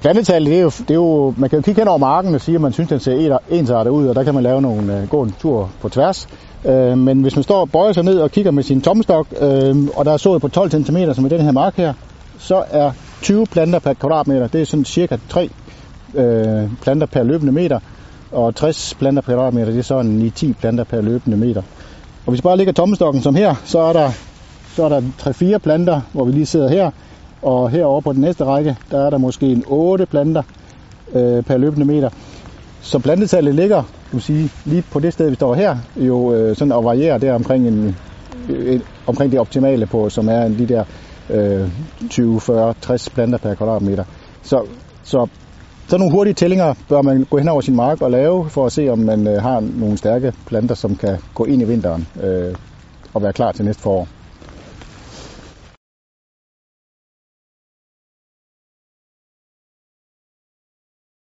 Plantetallet, det er, jo, det er jo, man kan jo kigge hen over marken og sige, at man synes, den ser ensartet ud, og der kan man lave nogle, øh, gå en tur på tværs. Øh, men hvis man står og bøjer sig ned og kigger med sin tommestok, øh, og der er sået på 12 cm, som i den her mark her, så er 20 planter per kvadratmeter, det er sådan cirka 3 øh, planter per løbende meter, og 60 planter per kvadratmeter, det er sådan 9-10 planter per løbende meter. Og hvis vi bare ligger tommestokken som her, så er der, så er der 3-4 planter, hvor vi lige sidder her, og herovre på den næste række, der er der måske en 8 planter øh, per løbende meter. Så plantetallet ligger kan sige, lige på det sted, vi står her, jo øh, sådan og varierer der omkring, en, øh, en, omkring det optimale på, som er de der øh, 20, 40, 60 planter per kvadratmeter. Så, så så nogle hurtige tællinger bør man gå hen over sin mark og lave, for at se, om man øh, har nogle stærke planter, som kan gå ind i vinteren øh, og være klar til næste forår.